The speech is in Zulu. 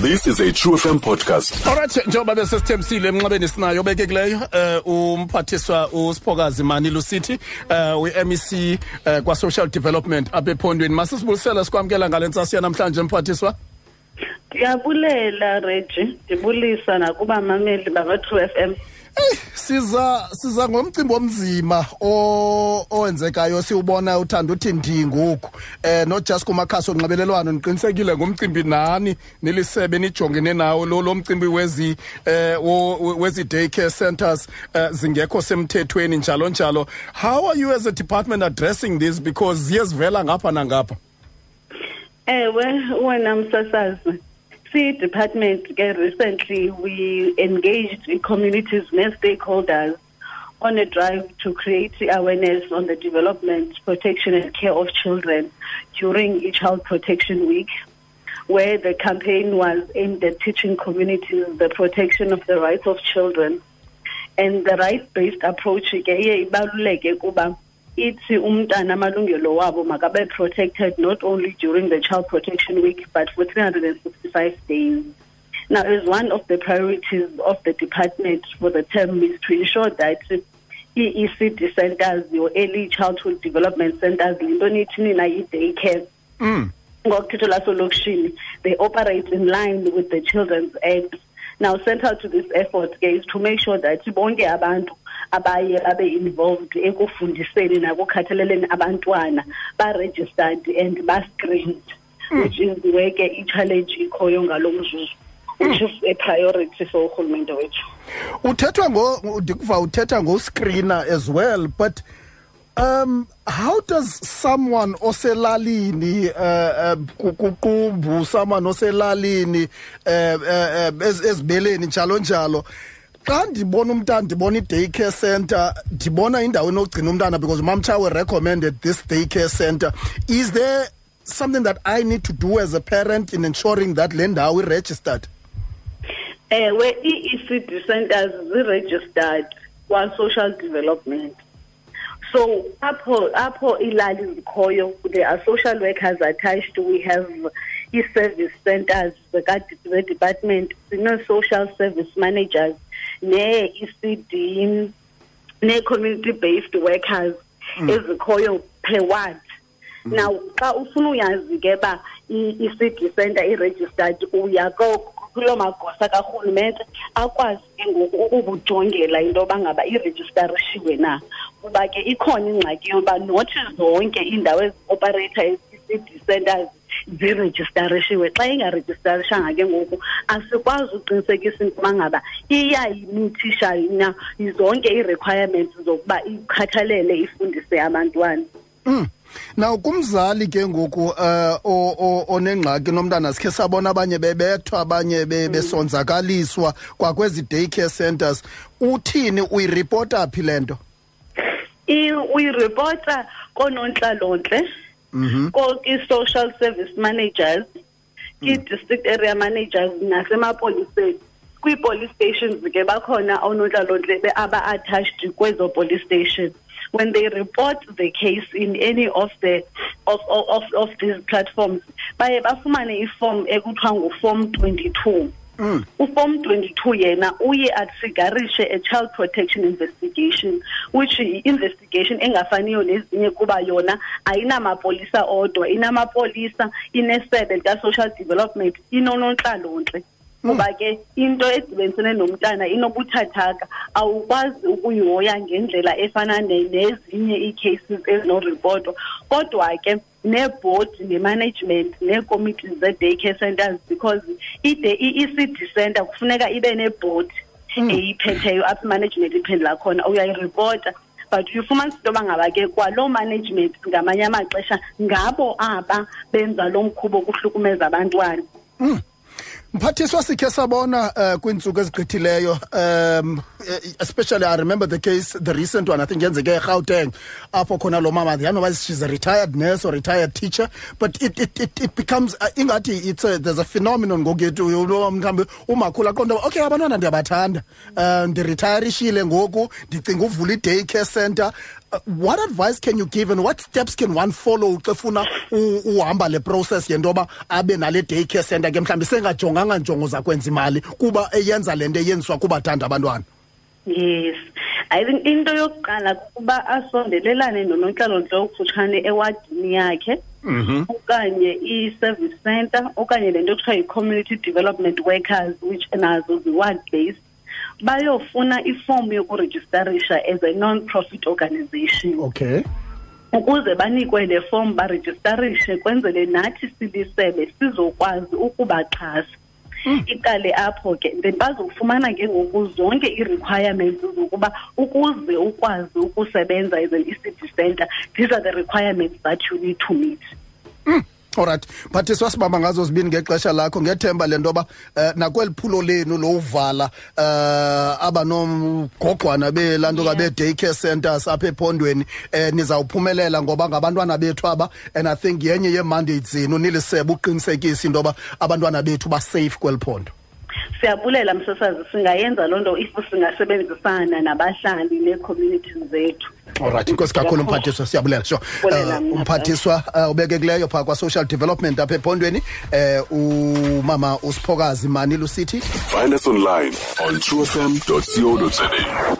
This is a True FM podcast. Alright njengoba bese sithembisile emnxebeni sinayo bekekileyo eh umphathiswa uSiphokazi Mani Lusithi eh weMEC eh kwa Social Development apha ephondweni masisibulisela sikwamkela ngalentsasi namhlanje mphathiswa. Ndiyabulela Reggie. Ndibulisa nakuba mameli baba True FM siza siza ngomcimbi omzima owenzekayo siubona uthanda uthi ndi ngoku eh no just kumakhasi onxibelelwano niqinisekile ngomcimbi nani nilisebe nijongene nawo lo lo mcimbi wezi eh wezi day care centers uh, zingekho semthethweni njalo njalo. How are you as a department addressing this? Because ziyezivela ngapha nangapha. Ewe wena msasazi. See department recently we engaged communities and stakeholders on a drive to create awareness on the development, protection and care of children during Child Protection Week where the campaign was aimed at teaching communities the protection of the rights of children and the right-based approach ithi umntana amalungelo wabo makabe protected not only during the child protection week but for 365 days now as one of the priorities of the department for the term is to ensure that ii-ECD centers your early childhood development centers into nithi nina yi-day care mm. ngokuthetho they operate in line with the children's act. Now central to this effort is to make sure that bonke abantu abaye babe involved ekufundiseni nakukhathaleleni abantwana ba-registered and ba-screened mm. which is where ke i-challenge ikhoyo ngalo mzuzu which is a priority for urhulumente wethu uthethwa ngo ndikuva uthetha ngoscreener as well but um how does someone oselalini uh, uh kuqumbu someone oselalini uh, uh, ezibeleni njalo njalo xa ndibona umntana ndibona i-day care center ndibona indawo enogcina umntana because mamtshawe recommended this day care center is there something that i need to do as a parent in ensuring that lender ndawo i-registered ewe ii-ecd centers zi-registered kwa-social development so apho apho ilali zikhoyo there are social workers attached we have i-service centers ze-department sino-social service managers ne-ECD ne-community based workers mm. ezikhoyo per ward. Now xa ufuna uyazi ke ba i-cd center i-registered uya kuloo magosa karhulumente akwazi ke ngoku ukukujongela into yoba ngaba irejistarishiwe na. Kuba ke ikhona ingxaki yoba nothi zonke iindawo eziopereyitha ii-cd centers zirejistarishiwe xa ingarejistarishanga ke ngoku asikwazi uqinisekisa into ngaba iyayimithisha na. Zonke ii-requirements zokuba ikhathalele ifundise abantwana. Mm. Now kumzali ke ngoku uh onengxaki nomntana sikhe sabona abanye bebethwa abanye besonzakaliswa kwakwezi daycare centers. Uthini? Uyiripota phi lento uyiripota konontlalontle Mhm. i-social service managers i-district area managers nasemapoliseni. Kwii-police stations ke bakhona onontlalontle aba-attached kwezo police station. When they report the case in any of the of of of these platforms baye bafumane iform ekuthiwa nguform 22 Mm. uform 22 yena uye atriggerishe a child protection investigation which i-investigation engafaniyo nezinye kuba yona ayinamapolisa odwa inamapolisa inesebe lika-social development inonontlalontle kuba ke into edibenisene nomntana inobuthathaka awukwazi ukuyihoya ngendlela efana nezinye ii-cases ezinoripotwa kodwa ke neboard nemanagement neecommittees ze-day care centers because i-ecd center kufuneka ibe neboard mm. eyiphetheyo apha imanagement iphendula khona uyayiripota but ufumanisa into yoba ngaba ke kwaloo management ngamanye amaxesha ngabo aba benza lo mkhubo kuhlukumeza abantwana mm. Mphathiswa sikhe sabona uh, kwiintsuku ezigqithileyo um especially i remember the case the recent one i think yenzeke egauteng apho khona lo mama yanoba she's a retired nurse or retired teacher but it, it, it, it becomes uh, ingathi it's a, there's a phenomenon ngokuyetu mhlawumbi umakhulu aqonda okay abantwana ndiyabathanda um uh, ndiritayarishile ngoku ndicinga uvula i-day care center what advice can you give and what steps can one follow xa funa u- uhamba le process yento yoba abe nale day care center ke mhlawumbi? Sengajonganga njongo zakwenza imali kuba eyenza le nto eyenziswa kubathanda abantwana. Yes. I think into yokuqala kukuba asondelelane nonontlalontle okufutshane ewadini yakhe okanye i-service center okanye le nto kuthiwa yi-community development workers which nazo zi-ward based bayofuna ifomu yokurejistarisha as a non-profit organization. Okay. Ukuze banikwe le form barejistarishe kwenzele nathi silisebe sizokwazi ukubaxhasa. Iqale apho ke then bazofumana ke ngoku zonke ii-requirements zokuba ukuze ukwazi ukusebenza as an ECD center these are the requirements that you need to meet alright mphathiswa sibamba ngazo zibini ngexesha lakho ngethemba le nto yoba um nakweli phulo lenu lokuvala um abanomgogwana belaa nto kabe-day care centers apha ephondweni um nizawuphumelela ngoba ngabantwana bethu aba and i think yenye yee-mandates zenu nilisebe uqinisekisa into yoba abantwana bethu basafe kweli phondo. Siyabulela msasazi singayenza loo nto if singasebenzisana nabahlali nee-communities zethu. Alright inkosi kakhulu umphathiswa siyabulela. Sure. Bulela uh, umphathiswa uh, ubekekileyo phaa kwa-social development apha ephondweni um umama usiphokazi mani lusithi. Find us online on truefm.co.za.